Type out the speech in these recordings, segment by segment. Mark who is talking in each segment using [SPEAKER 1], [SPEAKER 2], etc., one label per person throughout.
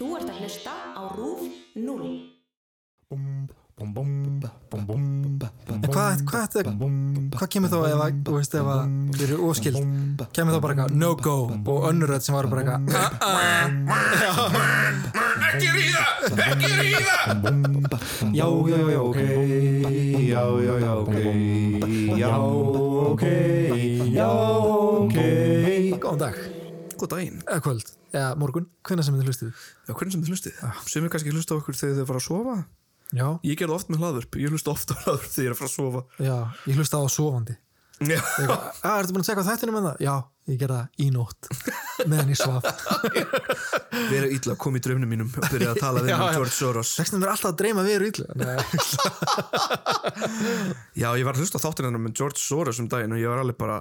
[SPEAKER 1] Þú ert að hlusta á RÚF 0.
[SPEAKER 2] Hvað, hvað, þetta, hvað kemur þá ef að, þú veist, ef að við erum óskild, kemur þá bara eitthvað no go og önnuröð sem var bara eitthvað
[SPEAKER 3] Ekki ríða! Ekki ríða!
[SPEAKER 4] Já, já, já, ok Já, já, já, ok Já, ok Já,
[SPEAKER 3] Góð daginn.
[SPEAKER 2] eða kvöld, eða morgun, hvenær sem þið hlustið
[SPEAKER 3] Já, hvernig sem þið hlustið? Sumir kannski hlusta á okkur þegar þið fara að sofa.
[SPEAKER 2] Já,
[SPEAKER 3] Ég gerði oft með hlaðvörp. Ég hlusta ofta á hlaðvörp þegar ég er að fara að sofa.
[SPEAKER 2] já, ég hlusta á sofandi
[SPEAKER 3] Já.
[SPEAKER 2] Eitthvað, að, ertu búin að segja hvað þættinu með það? Já, ég gerði það í nótt meðan ég svaf
[SPEAKER 3] Verið illa, kom í draumnum mínum og byrjaði að tala við um. George Soros.
[SPEAKER 2] Sexnum er alltaf að dreyma við eru ítlu Nei,
[SPEAKER 3] Já, ég var að hlusta á þáttinn hennar með George Soros um daginn og ég var alveg bara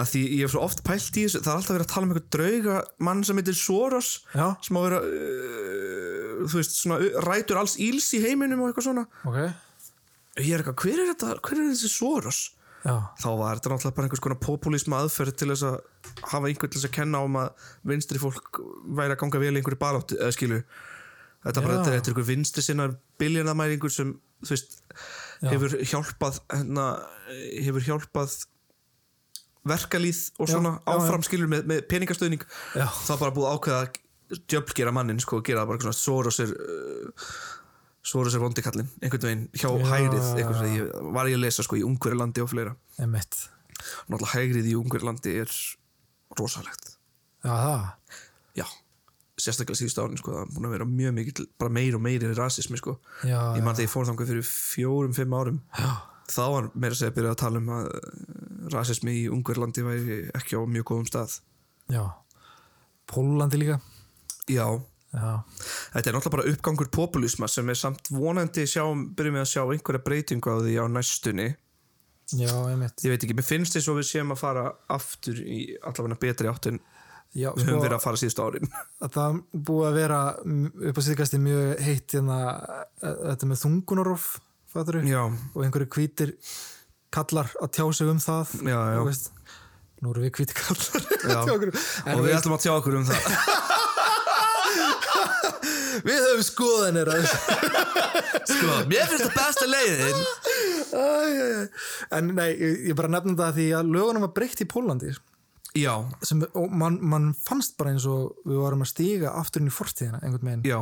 [SPEAKER 3] að því ég hef svo oft pælt í þessu það er alltaf verið að tala um eitthvað drauga mann sem heitir Soros
[SPEAKER 2] Já.
[SPEAKER 3] sem á að vera uh, þú veist, svona uh, rætur alls íls í heiminum og eitthvað svona.
[SPEAKER 2] Ok,
[SPEAKER 3] ég er eitthvað, hver er þetta, hver er þessi Soros?
[SPEAKER 2] Já,
[SPEAKER 3] þá var þetta náttúrulega bara einhvers konar populisma aðferð til þess að hafa einhvern til þess að kenna um að vinstri fólk væri að ganga vel í einhverju baráttu, eða skilu þetta er bara, þetta er er einhver vinstri sinnar biljanamæringur sem, þú veist hefur hjálpað hérna, hefur hjálpað verkalýð og
[SPEAKER 2] Já,
[SPEAKER 3] svona
[SPEAKER 2] já, já.
[SPEAKER 3] áfram skilur með, með peningastöðning
[SPEAKER 2] Já.
[SPEAKER 3] það er bara búið ákveða að djöflgera mannin sko, gera bara svona Soros er uh, Soros er vondikallin einhvern veginn hjá
[SPEAKER 2] Já,
[SPEAKER 3] hægrið
[SPEAKER 2] já, já.
[SPEAKER 3] sem ég var ég að lesa sko í Ungverjalandi og fleira. Náttúrulega hægrið í Ungverjalandi er rosalegt.
[SPEAKER 2] Já, það,
[SPEAKER 3] já, sérstaklega síðustu árin sko, það er búin að vera mjög mikið bara meir og meiri rasismi sko.
[SPEAKER 2] Já,
[SPEAKER 3] ég man þegar ég fór þangað fyrir fjórum, fimm árum.
[SPEAKER 2] Já,
[SPEAKER 3] þá var meira að segja að byrja að tala um að uh, rasismi í Ungverjalandi væri ekki á mjög góðum stað.
[SPEAKER 2] Já. Pólandi líka.
[SPEAKER 3] Já,
[SPEAKER 2] Já,
[SPEAKER 3] þetta er náttúrulega bara uppgangur populisma sem er samt vonandi sjáum, byrjum við að sjá einhverja breytingu á því á næstunni.
[SPEAKER 2] Já, emitt
[SPEAKER 3] ég veit ekki, mér finnst þess að við séum að fara aftur í allavega betri átt en
[SPEAKER 2] Já,
[SPEAKER 3] við höfum
[SPEAKER 2] sko,
[SPEAKER 3] verið að fara síðustu árin.
[SPEAKER 2] að það búið að vera upp á síðkasti mjög heitt hérna, e- þetta með þungunarof fattur
[SPEAKER 3] já,
[SPEAKER 2] og einhverju hvítir kallar að tjá sig um það
[SPEAKER 3] já, já,
[SPEAKER 2] veist, nú erum við hvítir kallar. En
[SPEAKER 3] og við
[SPEAKER 2] veist,
[SPEAKER 3] ætlum að tjá okkur um það.
[SPEAKER 2] Við höfum skoðanir að þessu.
[SPEAKER 3] sko, mér finnst það besta leiðin.
[SPEAKER 2] En nei, ég, bara nefnum það því að lögunum var breytt í Pólandi
[SPEAKER 3] já,
[SPEAKER 2] sem, og mann man fannst bara eins og við varum að stíga aftur inn í fortíðina einhvern veginn.
[SPEAKER 3] Já.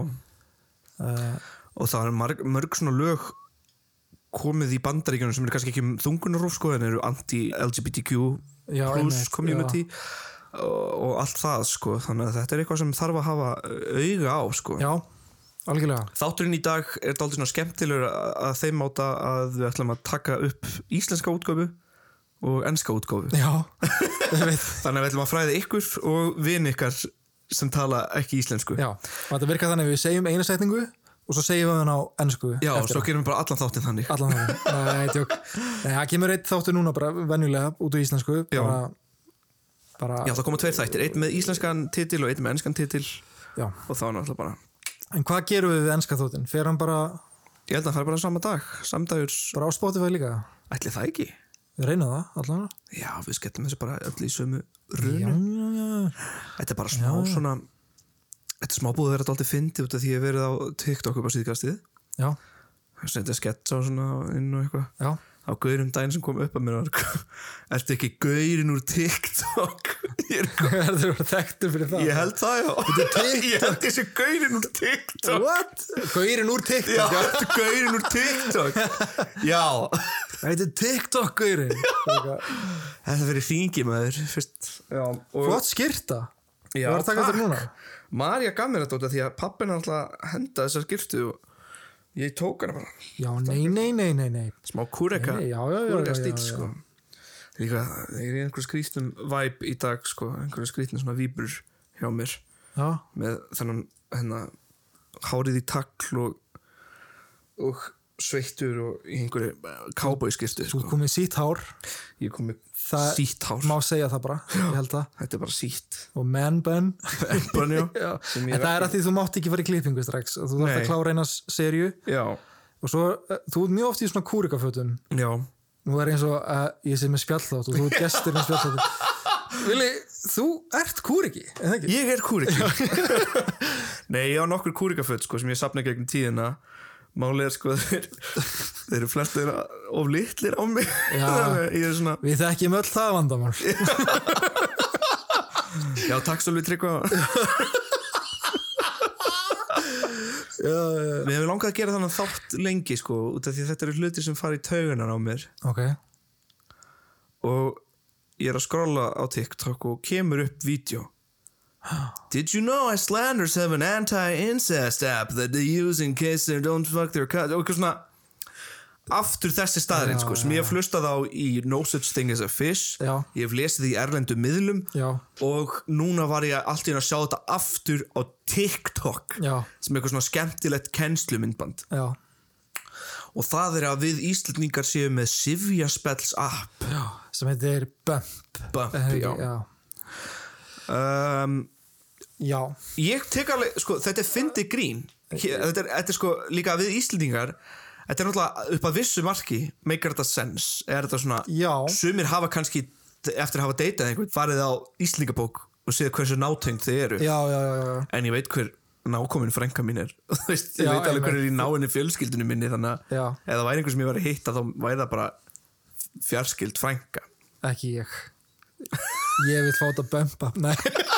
[SPEAKER 2] Uh,
[SPEAKER 3] og það er marg, mörg svona lög komið í bandaríkjunum sem eru kannski ekki um þungunarúf sko en eru anti-LGBTQ
[SPEAKER 2] Já,
[SPEAKER 3] plus
[SPEAKER 2] einmitt,
[SPEAKER 3] community og, og allt það sko. Þannig að þetta er eitthvað sem þarf að hafa auga á sko.
[SPEAKER 2] Já, algjörlega.
[SPEAKER 3] Þátturinn í dag er dálítið svona skemmtilegur að, þeim áta að við ætlum að taka upp íslenska útgáfu og enska útgáfu.
[SPEAKER 2] já, ég veit
[SPEAKER 3] Þannig að við ætlum að fræða ykkur og vin ykkar sem tala ekki íslensku.
[SPEAKER 2] Já, þetta virkar þannig að við segjum eina setningu og svo segjum við hann á ennsku
[SPEAKER 3] Já, og svo gerum við bara allan þáttinn þannig.
[SPEAKER 2] Allan þannig, nei, tjók Nei, það kemur eitt þáttur núna bara venjulega út úr íslensku bara, bara
[SPEAKER 3] Já, það koma tveir þættir, einn með íslenskan titil og einn með enskan titil
[SPEAKER 2] já.
[SPEAKER 3] og þá náttúrulega bara,
[SPEAKER 2] En hvað gerum við við ennska þáttin? Fer hann bara,
[SPEAKER 3] ég held að það er bara sama dag, samdægurs,
[SPEAKER 2] bara á Spotify líka?
[SPEAKER 3] ætli það ekki?
[SPEAKER 2] Við reynum það, allan
[SPEAKER 3] Já, við skellum þessu bara öll í sömu runu. Þetta er bara smá svona, þetta er smá búið að vera alltaf fyndið út af því að ég verið á TikTok upp á síðkastið.
[SPEAKER 2] Já,
[SPEAKER 3] setja sketsa og svona inn og eitthvað.
[SPEAKER 2] Já,
[SPEAKER 3] á gaurin daginn sem kom upp að mér var, ertu ekki gaurin úr TikTok? Er,
[SPEAKER 2] er þið þekktur fyrir það?
[SPEAKER 3] ég held það já. Ég held þessi gaurin úr TikTok.
[SPEAKER 2] What? Gaurin úr TikTok Já,
[SPEAKER 3] ertu gaurin úr TikTok? Já,
[SPEAKER 2] Þetta er
[SPEAKER 3] þetta hringi maður fyrst, já, og
[SPEAKER 2] Flott skyrta.
[SPEAKER 3] Já, takk. Marja gaf mér þetta út af því að pappin alltaf henda þessar skiptu og ég tók hana bara.
[SPEAKER 2] Já, nei, nei, nei, nei, nei.
[SPEAKER 3] Smá kúreka.
[SPEAKER 2] Nei, já, já, já,
[SPEAKER 3] kúreka
[SPEAKER 2] já,
[SPEAKER 3] stíl sko. Líka, það er einhver skrýtnum vibe í dag sko, einhver skrýtnum svona víbrur hjá mér.
[SPEAKER 2] Já,
[SPEAKER 3] með þennan hérna, hárið í takl og, og sveittur og í einhverju kábóiskirtu
[SPEAKER 2] þú
[SPEAKER 3] sko.
[SPEAKER 2] komið sítt hár.
[SPEAKER 3] Ég kom með
[SPEAKER 2] Það
[SPEAKER 3] sítt hár.
[SPEAKER 2] má segja það bara, ég held það
[SPEAKER 3] þetta er bara sítt.
[SPEAKER 2] Og man bun.
[SPEAKER 3] Bunjó,
[SPEAKER 2] Já.
[SPEAKER 3] sem
[SPEAKER 2] en það er að því þú mátt ekki fara í klippingu strax. Þú þarf
[SPEAKER 3] Nei.
[SPEAKER 2] að klára einas serju
[SPEAKER 3] já,
[SPEAKER 2] og svo, eh, þú ert mjög oft í svona kúrikafötum.
[SPEAKER 3] Já,
[SPEAKER 2] nú er eins og að ég sé með spjallþátt og þú ert gestur með spjallþátt. Vili, þú ert kúriki, er það ekki?
[SPEAKER 3] ég er kúriki. Nei, ég á nokkur kúrikaföt sko sem ég sapna gegnum tíðina Málið er sko þeir, þeir eru flest þeirra of litlir á mig.
[SPEAKER 2] Já.
[SPEAKER 3] Svona
[SPEAKER 2] Við þekkjum öll það vandamál.
[SPEAKER 3] Já, takk svolítið tryggva. Við hefum langað að gera þannig þátt lengi sko út af því þetta eru hluti sem fara í taugunar á mér.
[SPEAKER 2] Ok,
[SPEAKER 3] og ég er að skrolla á TikTok og kemur upp vídeo Did you know Icelanders have an anti-incest app that they use in case they don't fuck their cut og eitthvað svona aftur þessi staðurinn sko sem ég hef flustað á í No Such Thing as a Fish.
[SPEAKER 2] Já.
[SPEAKER 3] ég hef lesið í erlendu miðlum.
[SPEAKER 2] Já,
[SPEAKER 3] og núna var ég allt í einu að sjá þetta aftur á TikTok
[SPEAKER 2] já,
[SPEAKER 3] sem eitthvað svona skemmtilegt kennslumyndband.
[SPEAKER 2] Já.
[SPEAKER 3] Og það er að við Íslandingar séum með Sivja Spells app
[SPEAKER 2] sem heitir Bump.
[SPEAKER 3] Bump,
[SPEAKER 2] Er
[SPEAKER 3] já. um,
[SPEAKER 2] Já,
[SPEAKER 3] Ég tek alveg, sko, þetta er fyndi grín. Þetta er, þetta er sko líka við Íslendingar Þetta er náttúrulega upp að vissu marki Maker þetta sense Er þetta svona
[SPEAKER 2] Já.
[SPEAKER 3] Sumir hafa kannski eftir að hafa deytað einhvern Farið á Íslendingabók og séð hversu nátengt þið eru.
[SPEAKER 2] Já, já, já, já.
[SPEAKER 3] En ég veit hver nákomin frænka mín er. Þú veist, Ég veit alveg hver er í náinni fjölskyldunum minni Þannig að ef það væri einhver sem ég var að hitta Þá væri það bara fjarskild frænka.
[SPEAKER 2] Ekki ég. Ég vil fá þetta Bump app Nei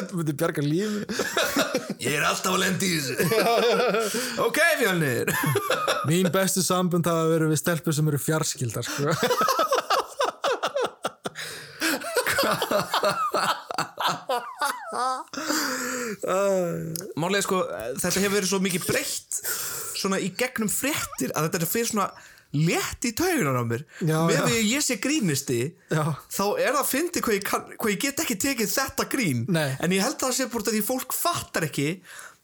[SPEAKER 2] Þetta myndi bjarga lífi.
[SPEAKER 3] Ég er alltaf að lendi í þessu. Ok, fjölnir.
[SPEAKER 2] Mín bestu sambund hafa verið við stelpur sem eru fjarskildar sko.
[SPEAKER 3] Málega sko, þetta hefur verið svo mikið breytt svona í gegnum fréttir að þetta er fyrir svona létt í taugunar á mér með því að ég sé grínisti
[SPEAKER 2] Já.
[SPEAKER 3] þá er það að fyndi hvað, ég kann- hvað ég get ekki tekið þetta grín
[SPEAKER 2] Nei.
[SPEAKER 3] en ég held að það sé búin að því fólk fattar ekki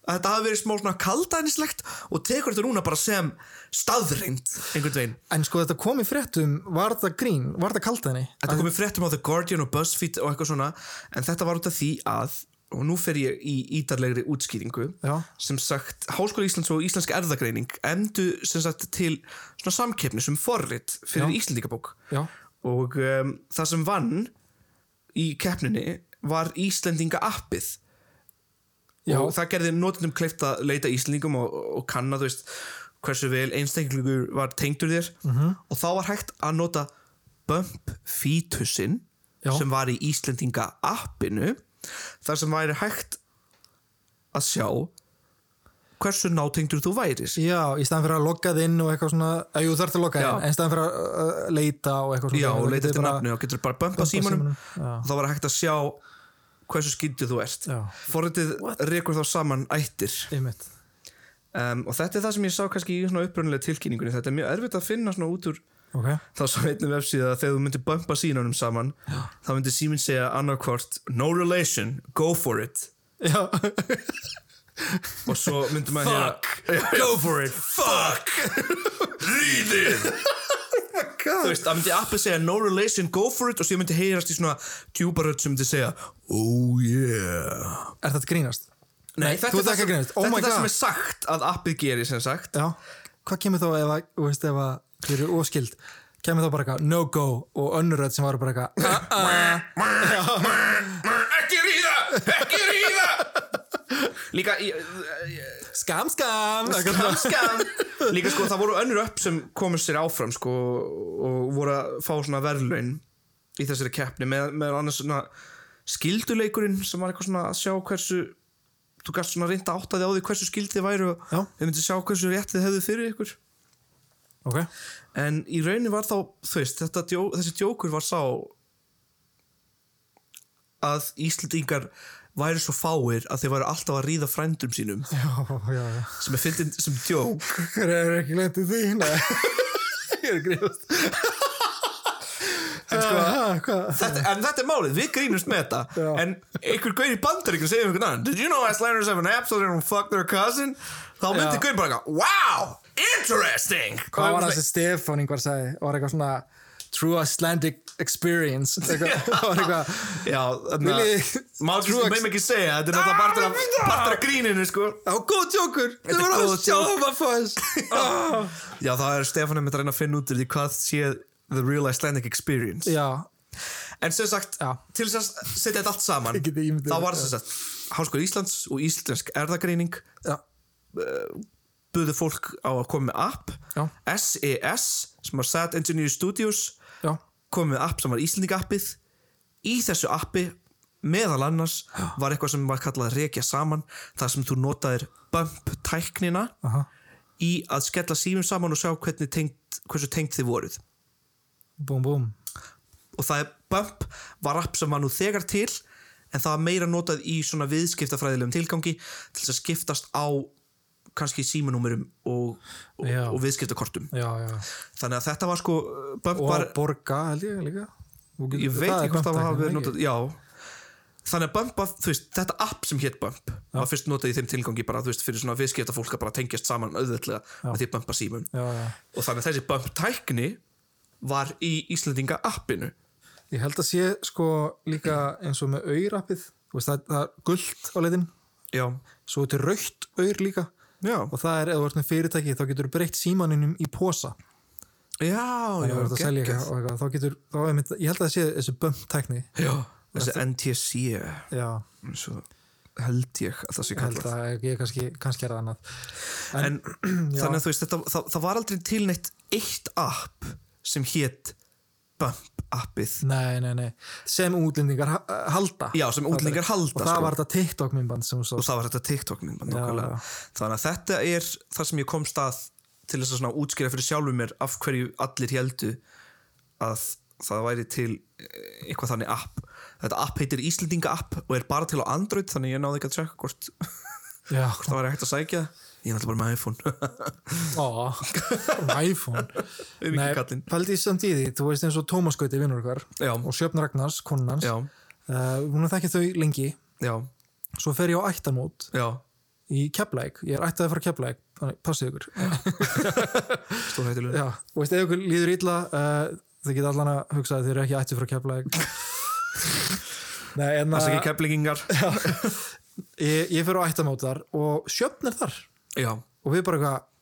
[SPEAKER 3] að þetta hafi verið smá svona kaldænislegt og tekur þetta núna bara sem staðreind einhvern veginn
[SPEAKER 2] En sko þetta kom í fréttum Var þetta grín? Var þetta kaldaðinni?
[SPEAKER 3] Þetta komið fréttum á The Guardian og BuzzFeed og eitthvað svona en þetta var út af því að og nú fer ég í ídarlegri útskýringu
[SPEAKER 2] Já.
[SPEAKER 3] sem sagt Háskóla Íslands og Íslensk erðagreining emdu sem sagt til svona samkeppni sem forrit fyrir
[SPEAKER 2] Já.
[SPEAKER 3] Íslendingabók
[SPEAKER 2] Já,
[SPEAKER 3] og um, það sem vann í keppninni var Íslendinga appið
[SPEAKER 2] Já.
[SPEAKER 3] og það gerði notendum kleift að leita Íslendingum og, og kanna þú veist hversu vel einstaklingur var tengdur þér
[SPEAKER 2] Mhm.
[SPEAKER 3] -hmm. og þá var hægt að nota bump fetusinn sem var í Íslendinga appinu þar sem væri hægt að sjá hversu nátengdur þú værir.
[SPEAKER 2] Já, í staðan fyrir að logga þið inn og eitthvað svona að jú þarf að logga
[SPEAKER 3] Já.
[SPEAKER 2] þið inn, en staðan fyrir að uh, leita og eitthvað svona
[SPEAKER 3] Já, og leita eftir
[SPEAKER 2] bara-
[SPEAKER 3] nafni og getur bara bumpa
[SPEAKER 2] bumpa
[SPEAKER 3] símanum. og þá var hægt að sjá hversu skýndið þú ert.
[SPEAKER 2] Já.
[SPEAKER 3] Forritið rekur þá saman ættir. Um, og þetta er það sem ég sá kannski í svona upprunalega tilkynningunni. Þetta er mjög erfitt að finna svona út úr
[SPEAKER 2] Ok,
[SPEAKER 3] þá svo einnig vefsíða að þegar þú myndir bumpa sínunum saman Já. þá myndir síminn segja annarkvort no relation, go for it.
[SPEAKER 2] Já,
[SPEAKER 3] og svo myndir maður heyra go for it, fuck. Rýðið þú veist, það myndi appið segja no relation, go for it. Og svo myndi heyrast í svona djúbaröld sem myndi segja oh yeah.
[SPEAKER 2] Er þetta grínast?
[SPEAKER 3] Nei,
[SPEAKER 2] Nei,
[SPEAKER 3] þetta er það,
[SPEAKER 2] að
[SPEAKER 3] sem.
[SPEAKER 2] Oh
[SPEAKER 3] þetta er það sem er sagt að appið gerir sem sagt.
[SPEAKER 2] Já, hvað kemur þá ef að, þú veist, ef að þið eru óskild kemur þá bara eitthvað no go og önnuröð sem var bara eitthvað
[SPEAKER 3] ekki ríða, ekki ríða! Líka
[SPEAKER 2] skam skam.
[SPEAKER 3] Skam, skam. Líka sko það voru önnur upp sem komur sér áfram sko og voru að fá svona verðlaun í þessari keppni með, með annars svona skilduleikurinn sem var eitthvað svona að sjá hversu þú gæst svona reynda áttaði á því hversu skildið væru og þau myndi sjá hversu rétt þið hefðu fyrir ykkur
[SPEAKER 2] Ok,
[SPEAKER 3] en í raunin var þá þú veist, þetta, djó, þessi djókur var sá að Íslendingar væri svo fáir að þeir væri alltaf að ríða frændum sínum.
[SPEAKER 2] Já, já, já.
[SPEAKER 3] Sem er fyndin sem djók.
[SPEAKER 2] Hver er ekki lendið því? Ég er grínast
[SPEAKER 3] en, sko,
[SPEAKER 2] Hvað?
[SPEAKER 3] þetta, en þetta er málið, við grínumst með þetta. En einhver gaur í bandaríkjum segir einhvern annan Did you know Icelanders have an app so they don't fuck their cousin? Þá myndi gaur bara eitthvað, Wow, interesting!
[SPEAKER 2] Hvað var það sem Stefán yngvar sagði? Var eitthvað svona True Icelandic Experience. Það var eitthvað
[SPEAKER 3] að Málið meðum ekki segja Þetta er náttúrulega partur af, gríninu sko.
[SPEAKER 2] Já, góð tjókur
[SPEAKER 3] er
[SPEAKER 2] voru að
[SPEAKER 3] góð
[SPEAKER 2] sjá
[SPEAKER 3] joke.
[SPEAKER 2] það fyrst
[SPEAKER 3] Já, það er Stefán einmitt að reyna að finna út því hvað sé The Real Icelandic Experience.
[SPEAKER 2] Já,
[SPEAKER 3] en sem sagt,
[SPEAKER 2] Já.
[SPEAKER 3] til þess að setja þetta allt saman
[SPEAKER 2] Ég geti ímyndað
[SPEAKER 3] þá
[SPEAKER 2] mér,
[SPEAKER 3] var
[SPEAKER 2] já.
[SPEAKER 3] sem sagt Háskóla Íslands og Íslensk erðagreining
[SPEAKER 2] Já,
[SPEAKER 3] buðu fólk á að koma með app
[SPEAKER 2] Já.
[SPEAKER 3] SES sem var Sad Engineer Studios
[SPEAKER 2] já,
[SPEAKER 3] komið app sem var Íslendinga appið. Í þessu appi meðal annars var eitthvað sem var kallað að rekja saman þar sem þú notaðir bump tæknina
[SPEAKER 2] aha,
[SPEAKER 3] í að skella símum saman og sjá hvernig tengt, hversu tengt þið voruð
[SPEAKER 2] búm búm.
[SPEAKER 3] Og það er bump var app sem var nú þegar til en það var meira notað í svona viðskiptafræðilegum tilgangi til þess að skiptast á kannski símanúmerum og, og,
[SPEAKER 2] Já.
[SPEAKER 3] og viðskiptakortum.
[SPEAKER 2] Já, já,
[SPEAKER 3] þannig að þetta var sko bump
[SPEAKER 2] og
[SPEAKER 3] var,
[SPEAKER 2] að borga held ég líka.
[SPEAKER 3] Ég veit ekki hvort það hafa verið notað já. Þannig að bump, var, þú veist, þetta app sem hétt bump var fyrst notað í þeim tilgangi bara, þú veist, fyrir svona viðskiptafólk að bara tengjast saman auðvitlega með því bumpa?
[SPEAKER 2] Já, já.
[SPEAKER 3] Og þannig að þessi bump tækni var í Íslandinga appinu.
[SPEAKER 2] Ég held að sé sko líka eins og með veist, það, það er gullt á leitin
[SPEAKER 3] já,
[SPEAKER 2] svo þetta er raukt aur líka.
[SPEAKER 3] Já,
[SPEAKER 2] og það er, ef þú ert með fyrirtæki þá getur þú breytt símaninum í posa.
[SPEAKER 3] Já,
[SPEAKER 2] og eitthvað, þá getur, þá er mynd, ég held að það sé þessi bump tækni.
[SPEAKER 3] Já, þessi NTSC
[SPEAKER 2] Já,
[SPEAKER 3] svo held ég að það sé
[SPEAKER 2] ég
[SPEAKER 3] kallað.
[SPEAKER 2] að ég kannski, kannski er það annað.
[SPEAKER 3] En þannig að þú veist þetta, það, það var aldrei til neitt eitt app sem hétt Bump appið
[SPEAKER 2] Nei, nei, nei, sem útlendingar ha- halda.
[SPEAKER 3] Já, sem útlendingar halda,
[SPEAKER 2] og það
[SPEAKER 3] sko.
[SPEAKER 2] var þetta TikTok þú
[SPEAKER 3] og það var þetta TikTok nákvæmlega. þannig að þetta er það sem ég komst að til þess að útskýra fyrir sjálfum mér af hverju allir heldu að það væri til eh, eitthvað þannig app. Þetta app heitir Íslendinga app og er bara til á Android þannig ég náði ekki að tjekka hvort, hvort það væri hægt að sækja. það. Ég er náttúrulega bara með iPhone.
[SPEAKER 2] Ó, iPhone. Nei,
[SPEAKER 3] ekki kallinn.
[SPEAKER 2] pældi í samt í því, þú veist eins og Tómas Gauti vinnur okkar
[SPEAKER 3] Já.
[SPEAKER 2] og Sjöfn Ragnars, konun hans.
[SPEAKER 3] Já,
[SPEAKER 2] uh, hún er þekkið þau lengi.
[SPEAKER 3] Já,
[SPEAKER 2] svo fer ég á ættamót í Keflæk, ég er ættaði frá Keflæk þannig, passið ykkur.
[SPEAKER 3] Stórhættilega
[SPEAKER 2] Já, og veist, ef ykkur líður illa uh, þið geta allan að hugsa að þið eru ekki ættið frá en
[SPEAKER 3] það er ekki keflingingar
[SPEAKER 2] ég, ég fer á ættamót þar og Sjöfn er þar
[SPEAKER 3] já,
[SPEAKER 2] og við bara eitthvað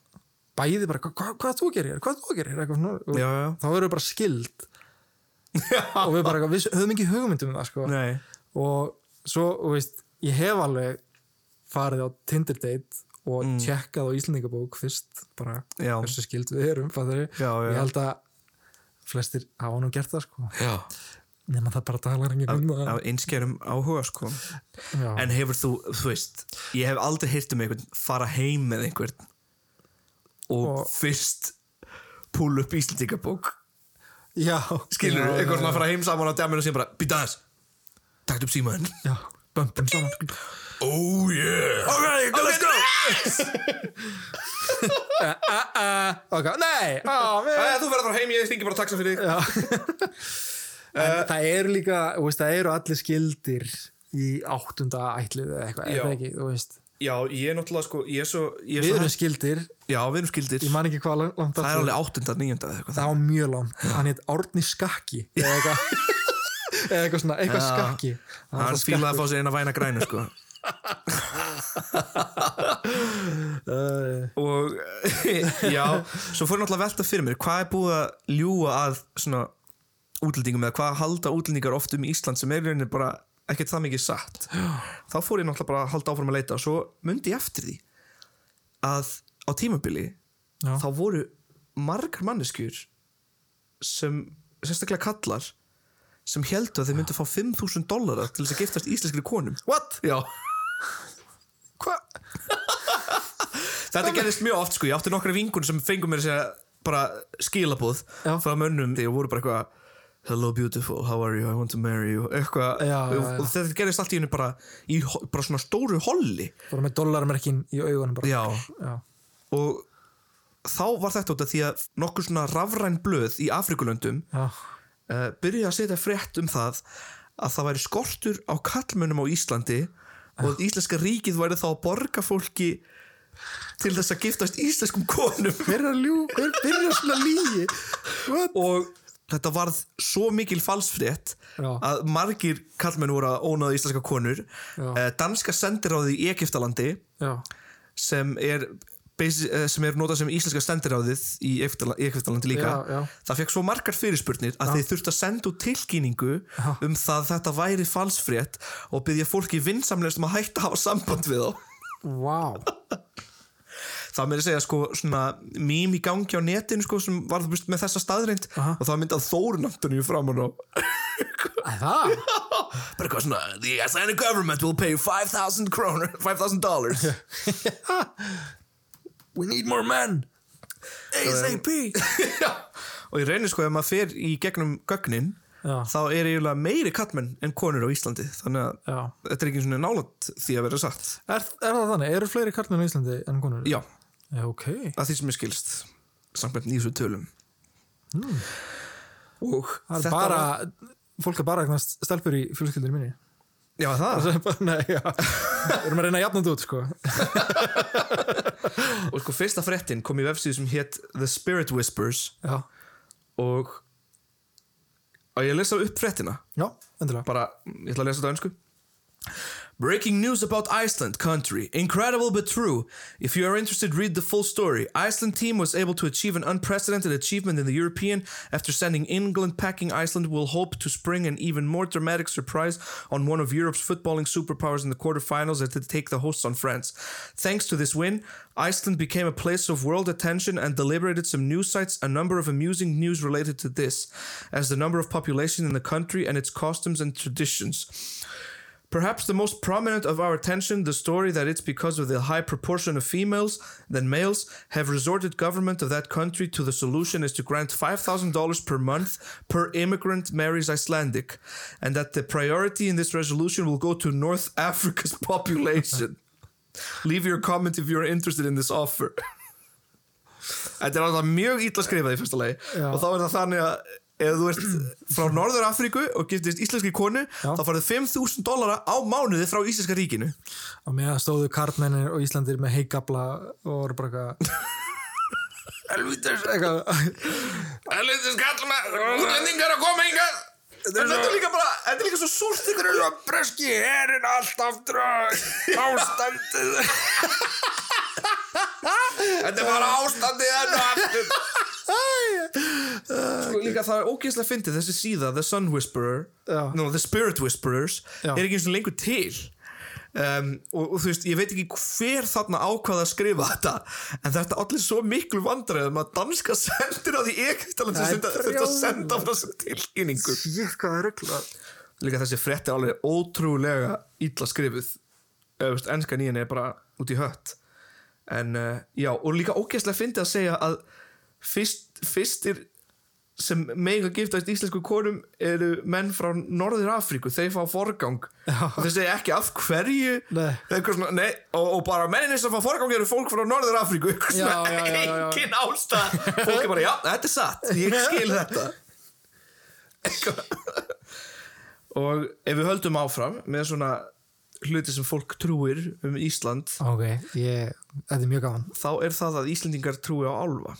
[SPEAKER 2] bæði bara, hvað hva, hvað þú gerir, hvað þú gerir eitthvað, og
[SPEAKER 3] Já, já.
[SPEAKER 2] þá erum við bara skild og við bara, eitthvað, við höfum ekki hugmyndum um það sko.
[SPEAKER 3] nei
[SPEAKER 2] og svo, þú veist, ég hef alveg farið á Tinder date og mm. tjekkað á Íslandingabók fyrst, bara hversu skild við erum
[SPEAKER 3] já.
[SPEAKER 2] ég held að flestir hafa nú gert það sko.
[SPEAKER 3] já,
[SPEAKER 2] nema það bara talar enginn um það.
[SPEAKER 3] af einskerum áhuga sko.
[SPEAKER 2] Já.
[SPEAKER 3] En hefur þú, þú veist Ég hef aldrei heyrt um einhvern fara heim með einhvern og,
[SPEAKER 2] Og-
[SPEAKER 3] fyrst púl upp Íslandingabók
[SPEAKER 2] já,
[SPEAKER 3] skilur þú, einhvern svona fara heim saman á djaminu og sé bara, býta aðeins takt upp símaðin
[SPEAKER 2] já, bömpum saman.
[SPEAKER 3] Oh yeah. Ok, let's go.
[SPEAKER 2] ok, nei, á, við
[SPEAKER 3] Æ, þú verður að fara heim, ég stingi bara taxa fyrir þig.
[SPEAKER 2] Já. en það eru líka veist, það eru allir skildir í áttunda ætlið eða eitthvað, er það ekki, þú veist?
[SPEAKER 3] Já, ég er náttúrulega sko ég er svo, ég er
[SPEAKER 2] við
[SPEAKER 3] svo
[SPEAKER 2] erum skildir,
[SPEAKER 3] já, við erum skildir.
[SPEAKER 2] Ég man ekki hvað langt
[SPEAKER 3] það er
[SPEAKER 2] aftur.
[SPEAKER 3] alveg áttunda, níunda eða eitthvað
[SPEAKER 2] það var mjög langt, hann heit Árni Skakki eða eitthvað. Eða eitthvað svona, eitthvað
[SPEAKER 3] Já.
[SPEAKER 2] skakki.
[SPEAKER 3] Hann fílaði að fá sér eina væna grænu sko. Og já, svo fór náttúrulega að velta fyrir mér hvað er búið að ljúga að svona útlendingum eða hvað halda útlendingar oft um Ísland sem er í rauninni bara ekkert það mikið satt þá fór ég náttúrulega bara að halda áfram að leita og svo myndi ég eftir því að á tímabili
[SPEAKER 2] já,
[SPEAKER 3] þá voru margar manneskjur sem sérstaklega kallar sem heldur að þeir myndu fá 5.000 dollara til þess að giftast íslenskri konum
[SPEAKER 2] what?
[SPEAKER 3] já,
[SPEAKER 2] hvað?
[SPEAKER 3] Þetta gerðist mjög oft sko, ég átti nokkra vingun sem fengum mér að segja bara skilabóð
[SPEAKER 2] Já.
[SPEAKER 3] frá mönnum því og voru bara eitthvað Hello beautiful, how are you, I want to marry you. Eitthvað,
[SPEAKER 2] Já, já, já.
[SPEAKER 3] og þetta gerðist allt í henni bara í bara svona stóru holli.
[SPEAKER 2] Bara með dollarmerkin í augunum.
[SPEAKER 3] Já, og þá var þetta út af því að nokkur svona rafræn blöð í Afrikulöndum uh, byrjuði að setja frétt um það að það væri skortur á kallmönnum á Íslandi og Íslenska ríkið væri þá að borga fólki til þess að giftast íslenskum konum.
[SPEAKER 2] Hver er að ljú, hver byrjar svona lígi
[SPEAKER 3] og þetta varð svo mikil falsfrétt
[SPEAKER 2] Já.
[SPEAKER 3] að margir kallmenn voru að ónaða íslenska konur
[SPEAKER 2] Já.
[SPEAKER 3] Eh, danska sendiráði í Egiptalandi
[SPEAKER 2] já,
[SPEAKER 3] sem er eh, sem er notað sem íslenska stendiráðið í Egyptalandi líka
[SPEAKER 2] Já, já.
[SPEAKER 3] það fekk svo margar fyrirspurnir að þeir þurftu að senda út tilkynningu um það að þetta væri falsfrétt og byggja fólki vinsamlegast um að hætta að hafa samband við þá
[SPEAKER 2] Wow.
[SPEAKER 3] Það með að segja sko svona mím í gangi á netinu sko sem var veist með þessa staðreind
[SPEAKER 2] Aha.
[SPEAKER 3] og það myndað Þórun Antoníu framan á
[SPEAKER 2] Æ, það?
[SPEAKER 3] bara eitthvað svona the Icelandic government will pay you 5,000 krónur 5,000 dollars
[SPEAKER 2] We need more men.
[SPEAKER 3] ASAP og ég reynir sko ef maður fer í gegnum gögnin
[SPEAKER 2] Já.
[SPEAKER 3] þá er eiginlega meiri kallmenn en konur á Íslandi þannig að
[SPEAKER 2] Já.
[SPEAKER 3] þetta er ekki svona nálat því að vera sagt
[SPEAKER 2] Er, er það þannig? Eru fleiri karlmenn á Íslandi en konur?
[SPEAKER 3] já,
[SPEAKER 2] Já, ok.
[SPEAKER 3] að því sem ég skilst samkvæmt nýðsum tölum og
[SPEAKER 2] Hmm. Það er bara, fólk er bara stelpur í fjölskyldinu minni.
[SPEAKER 3] já það
[SPEAKER 2] Það er bara, nei, já. Við erum að reyna að jafna þetta út, sko.
[SPEAKER 3] og sko fyrsta fréttin kom í vefsíðu sem hétt The Spirit Whispers
[SPEAKER 2] Já.
[SPEAKER 3] og að ég lesa upp fréttina
[SPEAKER 2] Já,
[SPEAKER 3] bara, ég ætla að lesa þetta önsku Breaking news about Iceland country. Incredible but true. If you are interested, read the full story. Iceland team was able to achieve an unprecedented achievement in the European after sending England packing Iceland will hope to spring an even more dramatic surprise on one of Europe's footballing superpowers in the quarterfinals as they take the hosts on France. Thanks to this win, Iceland became a place of world attention and deliberated some news sites a number of amusing news related to this, as the number of population in the country and its customs and traditions. Perhaps the most prominent of our attention, the story that it's because of the high proportion of females than males have resorted government of that country to the solution is to grant $5,000 per month per immigrant marries Icelandic, and that the priority in this resolution will go to North Africa's population. Leave your comment if you're interested in this offer. Þetta er alltaf mjög ítla skrifað í fyrsta lagi
[SPEAKER 2] Já.
[SPEAKER 3] og þá er það þannig að ef þú ert frá Norður Afríku og giftist íslenski konu
[SPEAKER 2] Já.
[SPEAKER 3] þá farið 5.000 dollara á mánuði frá íslenska ríkinu.
[SPEAKER 2] Og meðan stóðu karlmennir og Íslandir með heigabla og voru bara eitthvað... Helvítis, eitthvað...
[SPEAKER 3] Helvitis kall með útlendingar að koma En þetta er líka bara, þetta er líka svo súrt ykkur er að breski herin allt aftur ástandið. Þetta er bara ástandið enn og aftur Sko líka það er ógeðslega fyndið þessi síða The Sun Whisperer
[SPEAKER 2] Já.
[SPEAKER 3] no, The Spirit Whisperers
[SPEAKER 2] Já.
[SPEAKER 3] er ekki eins og lengur til um, og, og þú veist, ég veit ekki hver þarna ákvaða að skrifa þetta en þetta allir svo miklu vandræðum að danska sendir á því ekkert
[SPEAKER 2] er brjálað.
[SPEAKER 3] senda frá þessu tilkynningu
[SPEAKER 2] Shit, hvað er rugglað?
[SPEAKER 3] líka þessi frétti er alveg ótrúlega illa skrifuð eða veist, ennska nýjan er bara út í hött en uh, já, og líka ógeðslega fyndi að segja að fyrst, fyrstir sem mega giftast íslensku konum eru menn frá Norður Afríku. Þeir fá forgang. Og þeir segja ekki af hverju. Svona, nei, og, og bara menninir sem fá forgang eru fólk frá Norður Afríku. Engin ástæð fólk er bara, já, þetta er satt, ég skil þetta. Og ef við höldum áfram með svona hluti sem fólk trúir um Ísland
[SPEAKER 2] Ok, ég, þetta er mjög gaman.
[SPEAKER 3] þá er það að Íslendingar trúi á álfa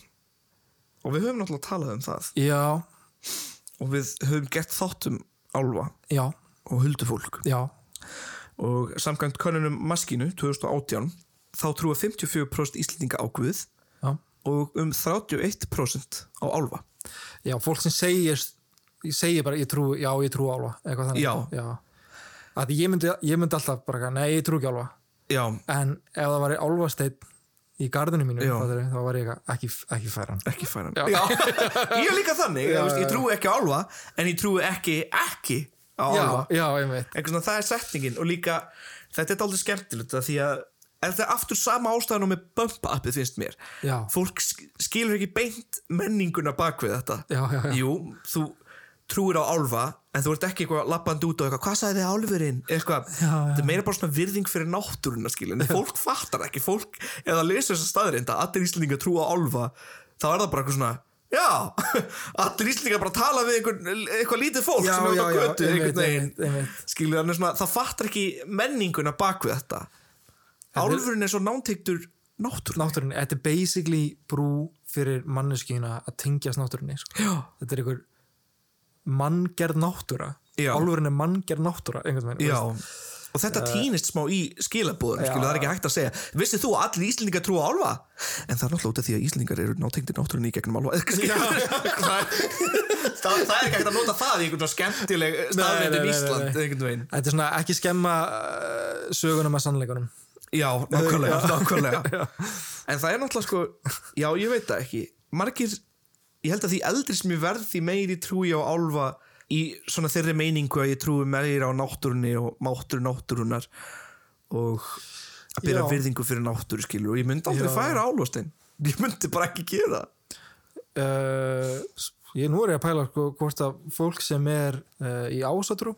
[SPEAKER 3] og við höfum náttúrulega talað um það
[SPEAKER 2] Já,
[SPEAKER 3] og við höfum gert þátt um álfa
[SPEAKER 2] já,
[SPEAKER 3] og huldufólk
[SPEAKER 2] já,
[SPEAKER 3] og samkvæmt könnunum Maskínu 2018 þá trúa 54% Íslendinga á Guð
[SPEAKER 2] já.
[SPEAKER 3] og um 31% á álfa
[SPEAKER 2] Já, fólk sem segir, ég segi bara, ég trú, já, ég trú álfa, eitthvað þannig.
[SPEAKER 3] Já.
[SPEAKER 2] Já. Að ég myndi, ég myndi alltaf bara, nei, ég trú ekki álfa.
[SPEAKER 3] já,
[SPEAKER 2] En ef það var álfasteinn í gardinu mínu,
[SPEAKER 3] Já.
[SPEAKER 2] þá var ég ekki, ekki færan.
[SPEAKER 3] ekki færan já. ég er líka þannig,
[SPEAKER 2] Já,
[SPEAKER 3] já, ég
[SPEAKER 2] já.
[SPEAKER 3] trúi ekki á álfa en ég trúi ekki ekki á
[SPEAKER 2] Já,
[SPEAKER 3] álfa
[SPEAKER 2] já, ég veit.
[SPEAKER 3] eitthvað svona, það er setningin og líka þetta er aldrei skemmtilegt því að þetta er aftur sama ástæðan og með bump appið finnst mér
[SPEAKER 2] Já.
[SPEAKER 3] fólk sk- skilur ekki beint menninguna bak við þetta
[SPEAKER 2] Já, já, já.
[SPEAKER 3] jú, þú trúir á álfa en þú ert ekki eitthvað lappandi út og eitthvað hvað sagði þið álfurinn eitthvað,
[SPEAKER 2] Já, já.
[SPEAKER 3] þetta er meira bara svona virðing fyrir náttúruna skilur, en fólk fattar ekki fólk, eða lesa þessa staðrinda allir íslendingar trúa á álfa þá er það bara eitthvað svona Já, allir íslendingar bara tala við einhver, eitthvað lítið fólk
[SPEAKER 2] Já,
[SPEAKER 3] sem er út á götu
[SPEAKER 2] einmitt, einmitt, einmitt.
[SPEAKER 3] skilur hann er svona, það fattar ekki menninguna bak við þetta álfurinn er svo nánteiktur náttúr
[SPEAKER 2] Náttúrunni, þetta er basically brú fyrir manneskina að tengjast náttúrunni, sko. Þetta er einhver manngerð náttúra. Álfurinn er manngerð náttúra, veginn.
[SPEAKER 3] og þetta týnist smá í skilabúðum það er ekki hægt að segja. Vissið þú að allir Íslendingar trúa á álfa? En það er náttúrulega út af því að Íslendingar eru nátengdir náttúrunni í gegnum álfa það, það er ekki hægt að nota það í einhvern svona skemmtileg
[SPEAKER 2] nei,
[SPEAKER 3] Ísland einhvern veginn.
[SPEAKER 2] Þetta er svona ekki skemma uh, sögunum að sannleikunum.
[SPEAKER 3] Já, nákvæmlega, nákvæmlega. En það er náttúrulega sko Já, ég veit það ekki. Margir, ég held að því eldri sem ég verð því meiri trúi á álfa í svona þeirri meiningu að ég trúi meira á náttúrunni og máttur náttúrunar og að byrja
[SPEAKER 2] Já.
[SPEAKER 3] virðingu fyrir náttúru skilur og ég myndi aldrei
[SPEAKER 2] Já.
[SPEAKER 3] færa álfastein ég myndi bara ekki gera
[SPEAKER 2] uh, Ég nú er ég að pæla sko, hvort að fólk sem er uh, í ásatrú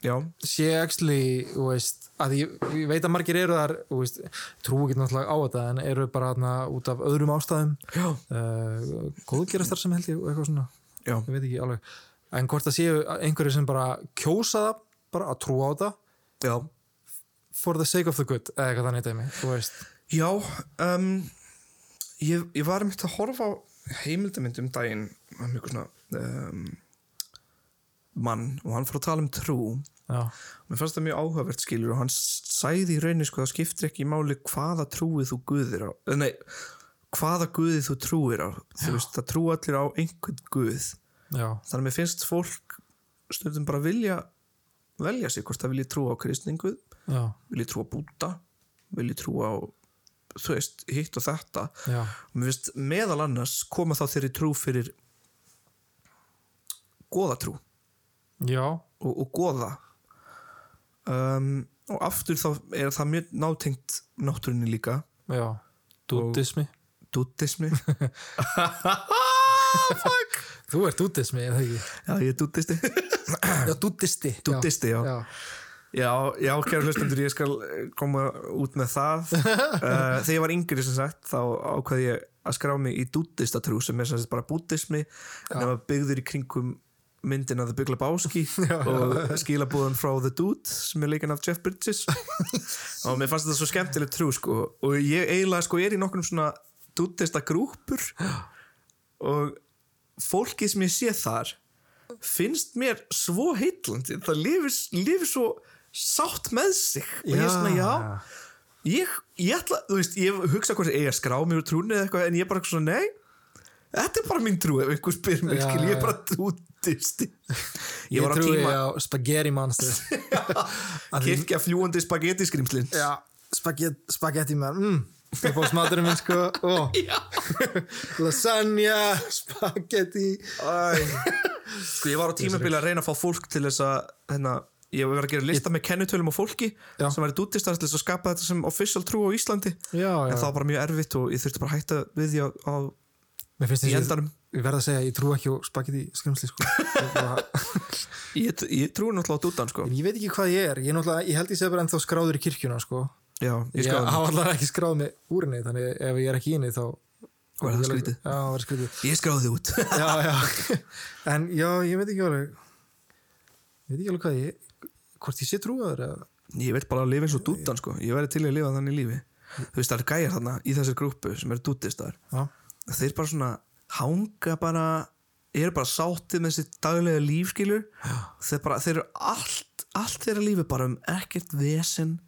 [SPEAKER 3] Já,
[SPEAKER 2] sé actually, veist að ég, ég veit að margir eru þar veist, trú ekki náttúrulega á þetta en eru bara þarna út af öðrum ástæðum. Uh, góðgerastar sem held ég og eitthvað svona,
[SPEAKER 3] já,
[SPEAKER 2] ég veit ekki alveg. En hvort það séu einhverju sem bara kjósa það, bara að trúa á þetta
[SPEAKER 3] já.
[SPEAKER 2] for the sake of the good, eða eitthvað þannig dæmi, þú veist.
[SPEAKER 3] Já, um, ég, ég var myndi að horfa á heimildamind um daginn um einhver svona um, mann og hann fór að tala um trú
[SPEAKER 2] já,
[SPEAKER 3] mér fannst það mjög áhugavert skilur og hann sæði í rauninni sko það skiptir ekki máli hvaða trúið þú guðir á eh, nei, hvaða guðið þú trúir á. Þú veist, það trú allir á einhvern guð.
[SPEAKER 2] Já,
[SPEAKER 3] þannig að mér finnst fólk stundum bara vilja velja sig hvort það vilji trúa á kristninguð
[SPEAKER 2] já,
[SPEAKER 3] vilji trúa á búta vilji trúa á þú veist, hitt og þetta. Finnst meðal annars koma þá þeirri trú fyrir goðatrú
[SPEAKER 2] já,
[SPEAKER 3] og, og goða um, og aftur þá er það mjög nátengt náttúrunni líka.
[SPEAKER 2] Já dúdismi,
[SPEAKER 3] dúttismi
[SPEAKER 2] þú ert dúdismi, eða ekki?
[SPEAKER 3] Já ég er dúttisti
[SPEAKER 2] já, dúdisti
[SPEAKER 3] Dúddisti, já.
[SPEAKER 2] já.
[SPEAKER 3] já, já, kæra hlustendur ég skal koma út með það. Uh, þegar ég var yngri sem sagt þá ákvað ég að skrá mig í dúttistatrú sem er sem sagt bara búddismi en það var byggður í kringum myndina The Big Lebowski og skilabúðan frá The Dude sem er leikinn af Jeff Bridges. Og mér fannst þetta svo skemmtileg trú sko. Og ég eiginlega sko er í nokkrum svona dúttista grúpur og fólkið sem ég sé þar finnst mér svo heitlandi það lifir, lifir svo sátt með sig. Og ég er svona já. ég, ég ætla, þú veist, ég hugsa hvort ég eiga að skrá mig úr trúni eða eitthvað en ég er bara svona nei þetta er bara mín trú ef einhver spyr skil, ég er bara dúttist ég
[SPEAKER 2] ég trúi
[SPEAKER 3] tíma
[SPEAKER 2] á spaghetti monster
[SPEAKER 3] kirkja fljúandi spagetti skrimslin
[SPEAKER 2] spagetti, spagetti man mm. ég fór smaturinn minn sko oh. lasagna spagetti
[SPEAKER 3] sko ég var á tímabili að reyna að fá fólk til þess að hérna, ég var að gera lista með kennutölum og fólki
[SPEAKER 2] Já.
[SPEAKER 3] sem væri dúttistar til þess að skapa þetta sem official trú á Íslandi
[SPEAKER 2] já, já.
[SPEAKER 3] en það var bara mjög erfitt og ég þurfti bara að hætta við því á, á í endanum
[SPEAKER 2] ég verð að segja ég trú ekki á spagetti skrimsli sko. Ég
[SPEAKER 3] ég, ég trúi náttúrulega á dúttan sko.
[SPEAKER 2] Ég veit ekki hvað ég er. Ég, ég held ég sé bara ennþá skráður í kirkjuna sko.
[SPEAKER 3] Já, ég
[SPEAKER 2] ég
[SPEAKER 3] skráði
[SPEAKER 2] hafa allar ekki skráð mig úr henni þannig ef ég er ekki í henni þá
[SPEAKER 3] Var það skrítið?
[SPEAKER 2] já, var skrítið.
[SPEAKER 3] Ég skráði þið út.
[SPEAKER 2] Já, já. en já, ég veit ekki alveg ég veit ekki alveg hvað ég hvort ég sé trúaður eða
[SPEAKER 3] ég veit bara að lifa eins og dúttan sko. Ég verði til að lifa þannig lífi. Þú veist það er gæjar þarna í þessari grúpu sem eru dúttistar
[SPEAKER 2] já,
[SPEAKER 3] þeir bara svona hanga bara eru bara sáttið með sitt daglega lífskilur þeir bara, þeir eru allt allt þeirra lífi bara um ekkert vesen.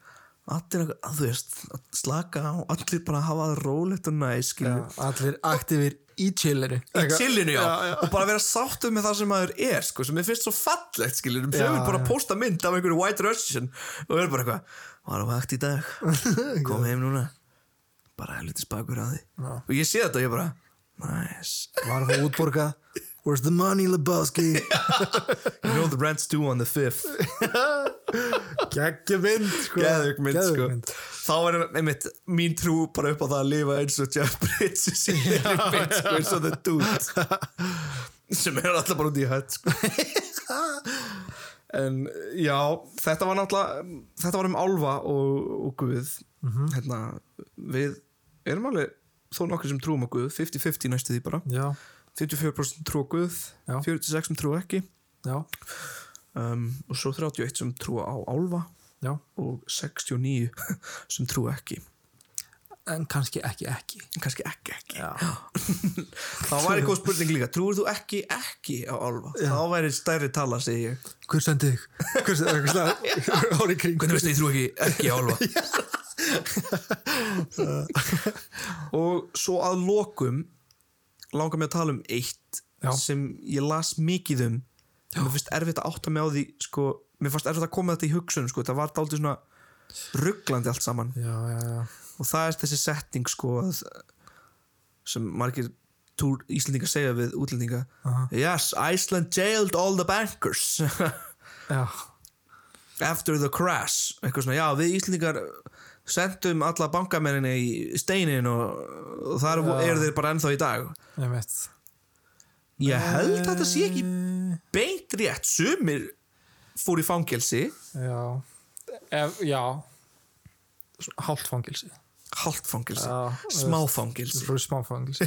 [SPEAKER 3] Allir að, þú veist að slaka á, allir bara að hafa það rólegt og næs
[SPEAKER 2] já,
[SPEAKER 3] skilur
[SPEAKER 2] allir aktífir í chillinu
[SPEAKER 3] í chillinu já.
[SPEAKER 2] Já, já.
[SPEAKER 3] og bara vera sáttuð með það sem maður er sko, sem ég finnst svo fallegt skilur.
[SPEAKER 2] Já,
[SPEAKER 3] sögur bara að posta mynd af einhverju white russian og er bara eitthvað var á vakt í dag, kom heim núna. Bara helviti spakur að því.
[SPEAKER 2] Já.
[SPEAKER 3] og ég sé þetta og ég bara nice.
[SPEAKER 2] Var það útborgað? Where's the money Lebowski?
[SPEAKER 3] You know the rent's due on the 5th
[SPEAKER 2] geggjumynd sko.
[SPEAKER 3] Geðvig mynd sko.
[SPEAKER 2] mynd.
[SPEAKER 3] Þá er einmitt mín trú bara upp á það að lifa eins og Jeff Bridges í þeirri mynd sko eins og The Dude. Sem er alltaf bara út í hött sko. En já, þetta var náttúrulega þetta var um álfa og, og Guð. Hérna, við erum alveg þó nokkur sem trúum á Guð 50-50 næstu því bara.
[SPEAKER 2] Já,
[SPEAKER 3] 54% trú á Guð
[SPEAKER 2] Já.
[SPEAKER 3] 46% sem trú ekki.
[SPEAKER 2] Já,
[SPEAKER 3] um, og svo 31 sem trúa á álfa
[SPEAKER 2] já.
[SPEAKER 3] og 69 sem trú ekki.
[SPEAKER 2] En kannski ekki ekki.
[SPEAKER 3] Kannski ekki ekki.
[SPEAKER 2] Já.
[SPEAKER 3] þá væri góð spurning líka trúir þú ekki ekki á álfa? Þá væri stærri tala segi ég.
[SPEAKER 2] Hver sendi þig? hver sendi þig? ári kring
[SPEAKER 3] hvernig veist þið trú ekki ekki á álfa og svo að lokum langar mig að tala um eitt
[SPEAKER 2] Já.
[SPEAKER 3] sem ég las mikið um. Mér finnst erfitt að átta mig á því sko, mér fannst erfitt að koma þetta í hugsun sko, það var dálítið svona rugglandi allt saman.
[SPEAKER 2] Já, já, já.
[SPEAKER 3] Og það er þessi setting sko að, sem margir túr Íslendingar segja við útlendinga.
[SPEAKER 2] Aha.
[SPEAKER 3] Yes, Iceland jailed all the bankers.
[SPEAKER 2] Já,
[SPEAKER 3] after the crash. Eitthvað svona, já við Íslendingar sendum alla bankamenninni í steinin og, þar
[SPEAKER 2] Já.
[SPEAKER 3] eru þeir bara ennþá í dag.
[SPEAKER 2] Ég veit
[SPEAKER 3] ég held að þetta sé ekki
[SPEAKER 2] Eh,
[SPEAKER 3] beint rétt, sumir fór í fangelsi.
[SPEAKER 2] Já. Ef, já. Hálft fangilsi
[SPEAKER 3] hálft fangelsi, smá fangelsi.
[SPEAKER 2] smá fangilsi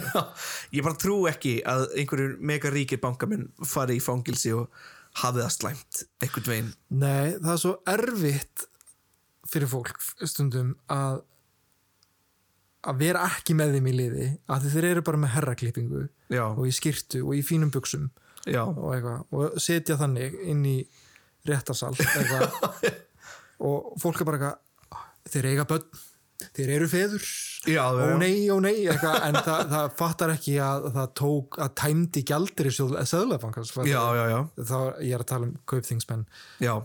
[SPEAKER 3] ég bara trú ekki að einhverjur mega ríkir bankamenn fari í fangelsi og hafi það slæmt einhvern veginn.
[SPEAKER 2] Nei, það er svo erfitt fyrir fólk stundum að að vera ekki með þeim í liði að þeir eru bara með herraklippingu og í skirtu og í fínum buksum
[SPEAKER 3] já,
[SPEAKER 2] og, eitthvað, og setja þannig inn í réttarsal og fólk er bara eitthvað þeir eiga börn, þeir eru feður.
[SPEAKER 3] Já, já.
[SPEAKER 2] nei, ó nei eitthvað, en það, það fattar ekki að það tók að tæmdi gjaldir í söðlabankans ég er að tala um kaupþingsmenn.
[SPEAKER 3] Já.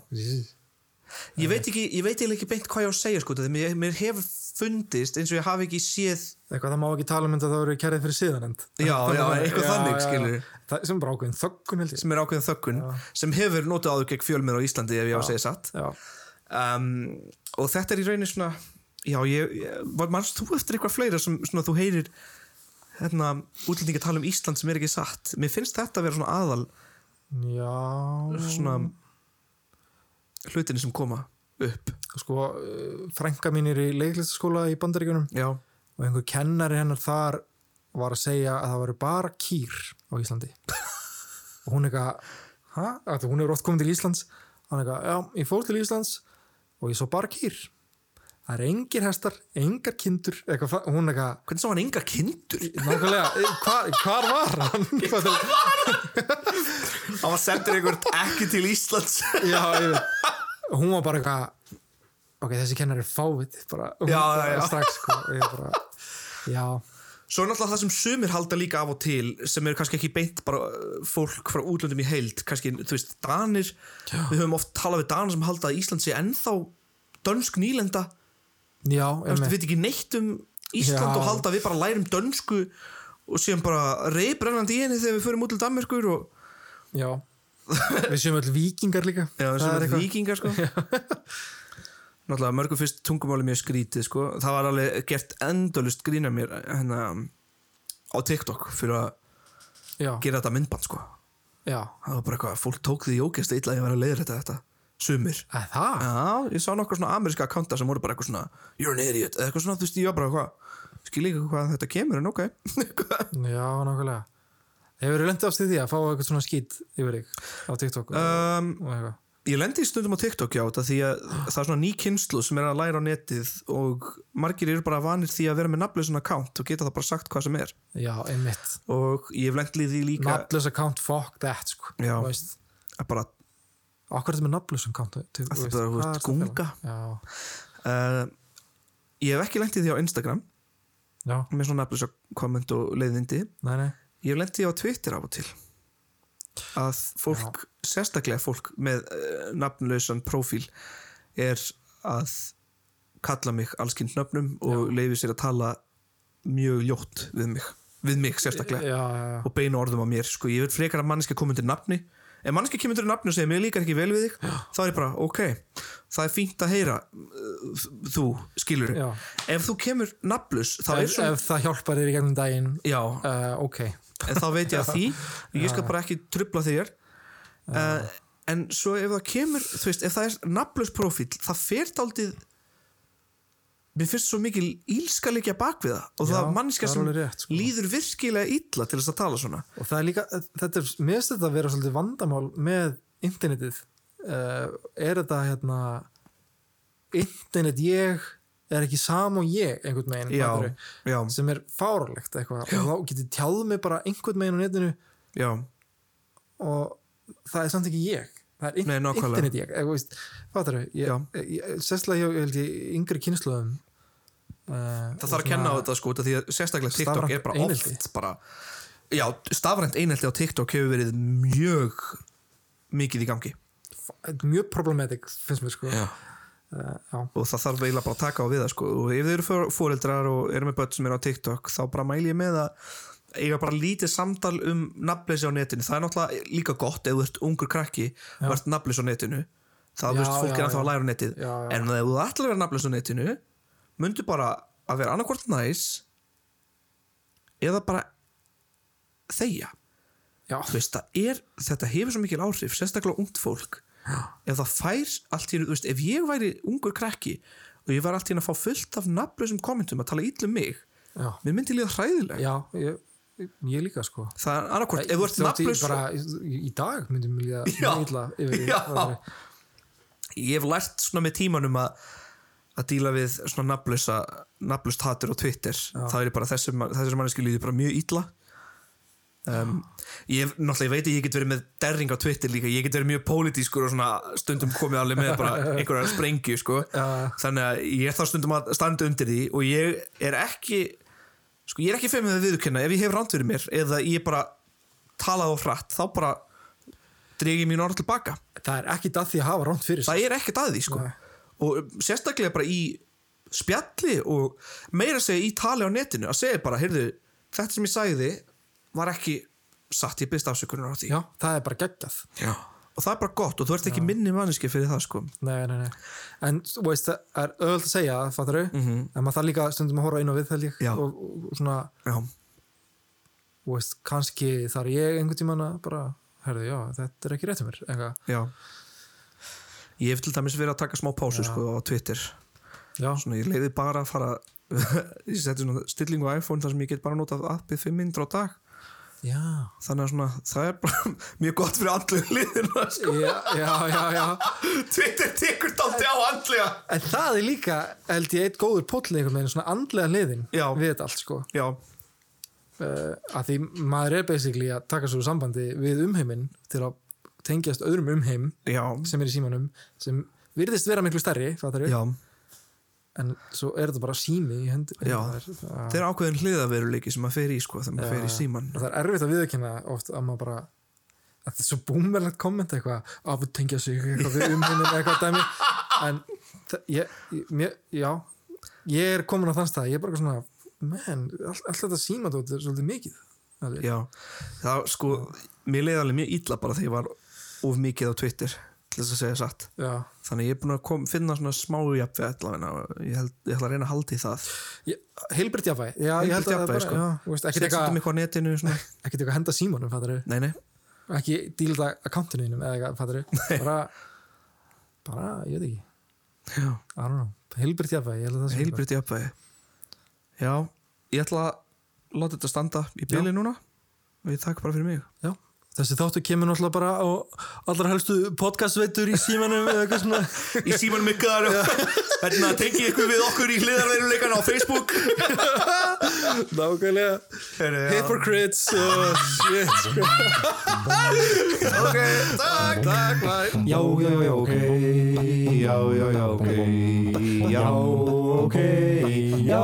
[SPEAKER 3] Ég veit ekki, ég veit ekki beint hvað ég á að segja sko, mér, mér hefur fundist eins og ég hafi ekki séð
[SPEAKER 2] eitthvað það má ekki tala um þetta það eru kærið fyrir síðanend
[SPEAKER 3] Já, já, eitthvað þannig, skilur.
[SPEAKER 2] það sem bara ákveðin þöggun held ég.
[SPEAKER 3] Sem er ákveðin þökkun sem hefur notið áður gegn fjölmir á Íslandi ef ég á að segja satt.
[SPEAKER 2] já,
[SPEAKER 3] um, og þetta er í rauninni svona já, ég, ég var mannst þú eftir eitthvað fleira sem svona þú heyrir hérna, útlendinga tala um Ísland sem er ekki satt? Mér finnst þetta að vera svona aðal
[SPEAKER 2] já.
[SPEAKER 3] svona hlutinni sem koma upp.
[SPEAKER 2] Sko, uh, frænka mín er í leiklistaskóla í bandaríkunum
[SPEAKER 3] já,
[SPEAKER 2] og einhver kennari hennar þar var að segja að það væri bara kýr á Íslandi. Og hún eitthvað hæ? Hún er oft komið til Íslands. Hann eitthvað, já, ég fór til Íslands og ég svo bara kýr. Það er engir hestar, engar kindur eitthvað, hún eitthvað
[SPEAKER 3] hvernig sá hann enga kindur?
[SPEAKER 2] Nákvæmlega, eh, hvar, hvar var hann? Hvað er-
[SPEAKER 3] hann? Var sendur einhvern ekki til Íslands.
[SPEAKER 2] Já, ég veit. og hún var bara eitthvað ok, þessi kennari er fávit bara,
[SPEAKER 3] Já, já, já.
[SPEAKER 2] strax, sko, bara já,
[SPEAKER 3] Svo er náttúrulega það sem sumir halda líka af og til sem er kannski ekki beint bara uh, fólk frá útlöndum í heild, kannski, þú veist, Danir. Við höfum oft talað við Danir sem halda að Ísland sé ennþá dönsk nýlenda.
[SPEAKER 2] Já, einmitt.
[SPEAKER 3] við ekki neitt um Ísland og halda við bara lærum dönsku og séum bara reybrennandi í henni þegar við förum út til Danmörkur og
[SPEAKER 2] Já Við séum öll vikingar líka.
[SPEAKER 3] Já,
[SPEAKER 2] er
[SPEAKER 3] er
[SPEAKER 2] eitthvað-
[SPEAKER 3] vikingar sko. Náttúrulega mörgum fyrst tungumáli mjög skrítið sko, það var alveg gert endalust grína mér hérna á TikTok fyrir að gera þetta myndband sko.
[SPEAKER 2] Já.
[SPEAKER 3] Það var bara eitthvað, fólk tók því ógæst illa að ég var að leiða þetta, sumir.
[SPEAKER 2] Æ, Það?
[SPEAKER 3] já, ég sá nokkur svona ameríska akkánta sem voru bara eitthvað svona you're an idiot, eða eitthvað svona, þú veist, ég var bara eitthvað skil ekki hvað þetta kemur, en ok.
[SPEAKER 2] Já, nákvæmlega Hefur þið lendið ást í því að fá eitthvað svona skýt yfir þig á TikTok
[SPEAKER 3] um, ég lendi stundum á TikTok já, því að það er svona ný kynslu sem er að læra á netið og margir eru bara vanir því að vera með nafnlausun account og geta það bara sagt hvað sem er.
[SPEAKER 2] Já, einmitt.
[SPEAKER 3] Og ég hef lendið því líka
[SPEAKER 2] Nafnlaus account, fuck that sko
[SPEAKER 3] Já. Bara,
[SPEAKER 2] Akkur er þetta með nafnlaus account? Til,
[SPEAKER 3] Að
[SPEAKER 2] þú
[SPEAKER 3] þetta bara, þú
[SPEAKER 2] hvað
[SPEAKER 3] veist,
[SPEAKER 2] er það að
[SPEAKER 3] gunga. uh, ég hef ekki lendið því á Instagram.
[SPEAKER 2] Já,
[SPEAKER 3] með svona nafnlausa komment og leiðindi.
[SPEAKER 2] Nei, nei
[SPEAKER 3] Ég hef lendið á Twitter af og til. Að fólk, sérstaklega fólk með uh, nafnlausan prófíl er að kalla mig allskinn nöfnum og leiði sér að tala mjög ljótt við mig, við mig sérstaklega.
[SPEAKER 2] Já, já, já.
[SPEAKER 3] Og beina orðum á mér, sko, ég vil frekar að manneska koma undir nafni. Ef manneska kemur undir nafni og segir mér líkar ekki vel við þig þá er ég bara, ok, það er fínt að heyra uh, þú, skilur
[SPEAKER 2] Já.
[SPEAKER 3] ef þú kemur er
[SPEAKER 2] ef,
[SPEAKER 3] svo,
[SPEAKER 2] ef það hjálpar þér í gegnum daginn
[SPEAKER 3] já,
[SPEAKER 2] uh, Ok
[SPEAKER 3] en þá veit ég að því. Ég skal bara ekki trubla þér uh, en svo ef það kemur þú veist, ef það er nafnlaus profíl það fer daldið mér finnst svo mikil ílska líka bak við það og það er
[SPEAKER 2] er
[SPEAKER 3] sem
[SPEAKER 2] rétt, sko.
[SPEAKER 3] líður virkilega illa til þess að tala svona.
[SPEAKER 2] Og það er líka, þetta er mér finnst þetta að vera svolítið vandamál með internetið. Uh, er þetta hérna internet ég er ekki sam og ég einhvern meginn
[SPEAKER 3] Já,
[SPEAKER 2] fattarðu,
[SPEAKER 3] já,
[SPEAKER 2] sem er fáralegt eitthvað. Og þá getið tjáð mig bara einhvern meginn á netinu
[SPEAKER 3] já,
[SPEAKER 2] og það er samt ekki ég. Það er in internet ég, fattar þau
[SPEAKER 3] Já.
[SPEAKER 2] ég, held ég, yngri kynsluðum uh,
[SPEAKER 3] það þarf að kenna á þetta sko því að sérstaklega TikTok er bara
[SPEAKER 2] einelti.
[SPEAKER 3] oft bara já, stafrænt einelti á TikTok hefur verið mjög mikið í gangi.
[SPEAKER 2] Mjög problematic finnst mér sko.
[SPEAKER 3] Já.
[SPEAKER 2] Uh,
[SPEAKER 3] og það þarf eiginlega bara að taka á við það sko. og ef þið eru fóreldrar og eru með börn sem eru á TikTok þá bara mæli ég með að eiga bara lítið samtal um nafnleysi á netinu. Það er náttúrulega líka gott ef þú ert ungur krakki og ert nafnleysi á netinu. Þá veist fólk er að
[SPEAKER 2] já.
[SPEAKER 3] að læra á netið.
[SPEAKER 2] Já, já.
[SPEAKER 3] en ef þú ætlar að vera nafnleysi á netinu myndu bara að vera annarkvort næs eða bara Þú veist, það er, þetta hefur svo mikil áhrif sérstaklega ungt fólk ef það fær allt í veist, ef ég væri ungur krakki og ég var allt í einu að fá fullt af nafnlausum kommentum að tala ítlum mig
[SPEAKER 2] já,
[SPEAKER 3] mér myndi líða hræðilega.
[SPEAKER 2] Já ég, ég líka sko.
[SPEAKER 3] Það er annarkvort, ef þú ert nafnlaus
[SPEAKER 2] bara, í, í dag við líka
[SPEAKER 3] Já,
[SPEAKER 2] illa yfir því,
[SPEAKER 3] já. ég hef lært svona með tímanum að að díla við svona nafnlausa nafnlaust hatur á Twitter. Það er bara þessum, þessum manneski líður bara mjög illa um, ég náttúrulega ég veit að ég get verið með derring á Twitter líka, ég get verið mjög pólitískur og svona stundum komið alveg með bara einhverja sprengju sko.
[SPEAKER 2] Já.
[SPEAKER 3] þannig að ég er þá stundum að standa undir því og ég er ekki sko ég er ekki feimið að viðurkenna. Ef ég hef ránt fyrir mér eða ég bara talað á hratt þá bara dregi mín orð tilbaka.
[SPEAKER 2] Það er ekki að því að hafa ránt fyrir sig
[SPEAKER 3] það er ekkert að því sko.
[SPEAKER 2] Nei.
[SPEAKER 3] og sérstaklega bara í spjalli og meira segja í tali á netinu að segja bara, heyrðu, þetta sem ég sagði var ekki satt ég byrst afsökunar á því.
[SPEAKER 2] Já, það er bara geggjað.
[SPEAKER 3] Já. og það er bara gott og þú ert ekki minni manneski fyrir það sko.
[SPEAKER 2] Nei, nei, nei. en þú veist, það er öðvöld að segja fattar þau,
[SPEAKER 3] Mhm.
[SPEAKER 2] en maður það líka stundum að horfa inn á við
[SPEAKER 3] Já.
[SPEAKER 2] og, og svona,
[SPEAKER 3] Já,
[SPEAKER 2] þú veist, kannski þar ég einhvern tímann að bara, herðu, já, þetta er ekki rétt um mér eitthvað,
[SPEAKER 3] já. Ég hef til dæmis verið að taka smá pásu sko á Twitter.
[SPEAKER 2] Já,
[SPEAKER 3] svona ég leiði bara að fara ég seti svona stillingu á iPhone þar sem ég get bara notað appið 5 minnur á dag
[SPEAKER 2] já.
[SPEAKER 3] Þannig að svona, það er bara mjög gott fyrir andlu liðina sko. Twitter tekur daldi á andlega.
[SPEAKER 2] En það er líka, held ég, eitt góður einhvern veginn, svona andlega liðin
[SPEAKER 3] Já.
[SPEAKER 2] við þetta allt, sko. Uh, að því maður er basically að taka svo sambandi við umheiminn til að tengjast öðrum umheim
[SPEAKER 3] já,
[SPEAKER 2] sem er í símanum sem virðist vera miklu stærri fattar
[SPEAKER 3] já
[SPEAKER 2] en svo er þetta bara sími í hendi
[SPEAKER 3] Já.
[SPEAKER 2] það er,
[SPEAKER 3] ákveðin hliðaveruleiki sem maður fer í sko þegar maður fer í síman
[SPEAKER 2] það er erfitt að viðkynna oft að maður bara að þetta er svo búmerlegt komment eitthvað. Að við tengja sig eitthvað við umheiminn eitthvað dæmi. En ég, mér, já ég er komin á þann stað, ég er bara svona menn, all, allt þetta símadótt er svolítið mikið. Alveg.
[SPEAKER 3] Já, það sko mér leiði alveg mjög illa bara þegar ég var of mikið á Twitter til þess að segja satt.
[SPEAKER 2] Já.
[SPEAKER 3] þannig ég er búin að kom, finna svona smá jafnveg allavega og ég, held, ég ætla að reyna að halda í það.
[SPEAKER 2] Að það
[SPEAKER 3] jafnvægi,
[SPEAKER 2] bara,
[SPEAKER 3] sko.
[SPEAKER 2] ekkert eitthvað að henda símanum, fattar
[SPEAKER 3] Nei, nei,
[SPEAKER 2] ekki dílda akkantinu þínum eða fattar bara, bara, ég veit ekki.
[SPEAKER 3] Já,
[SPEAKER 2] I don't know, það sé
[SPEAKER 3] heilbritt jafnvegi Já, ég ætla að láta þetta standa í byli núna. Og ég takk bara fyrir mig.
[SPEAKER 2] Já, þessi þáttu kemur náttúrulega bara á allra helstu podcastveitur í símanum eða eitthvað svona.
[SPEAKER 3] Í síman mikkaðar Hérna tengið ykkur við okkur í hliðarveruleikan á Facebook.
[SPEAKER 2] Nákvæmlega. Hypocrites og shit.
[SPEAKER 3] Ok, takk, takk, bye
[SPEAKER 4] Já, já, já, ok. Já, já, já, ok. Já, ok Já,